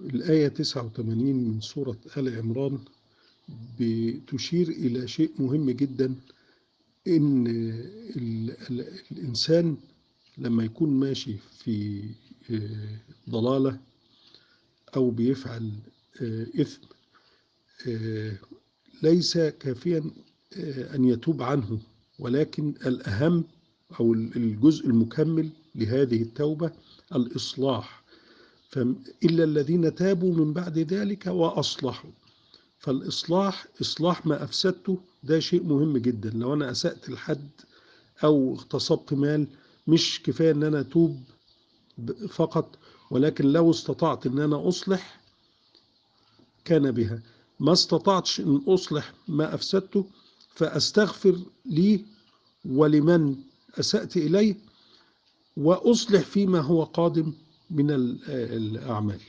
الآية 89 من سورة آل عمران بتشير إلى شيء مهم جدا إن ال- ال- الإنسان لما يكون ماشي في آه، ضلالة أو بيفعل آه، إثم آه، ليس كافيا أن يتوب عنه ولكن الأهم أو الجزء المكمل لهذه التوبة الإصلاح. إلا الذين تابوا من بعد ذلك وأصلحوا. فالإصلاح إصلاح ما أفسدته ده شيء مهم جدا. لو أنا أسأت لحد أو اغتصبت مال مش كفاية إن أنا أتوب فقط ولكن لو استطعت إن أنا أصلح كان بها. ما استطعتش أن أصلح ما أفسدته فأستغفر لي ولمن أسأت إليه وأصلح فيما هو قادم من ال- الأعمال.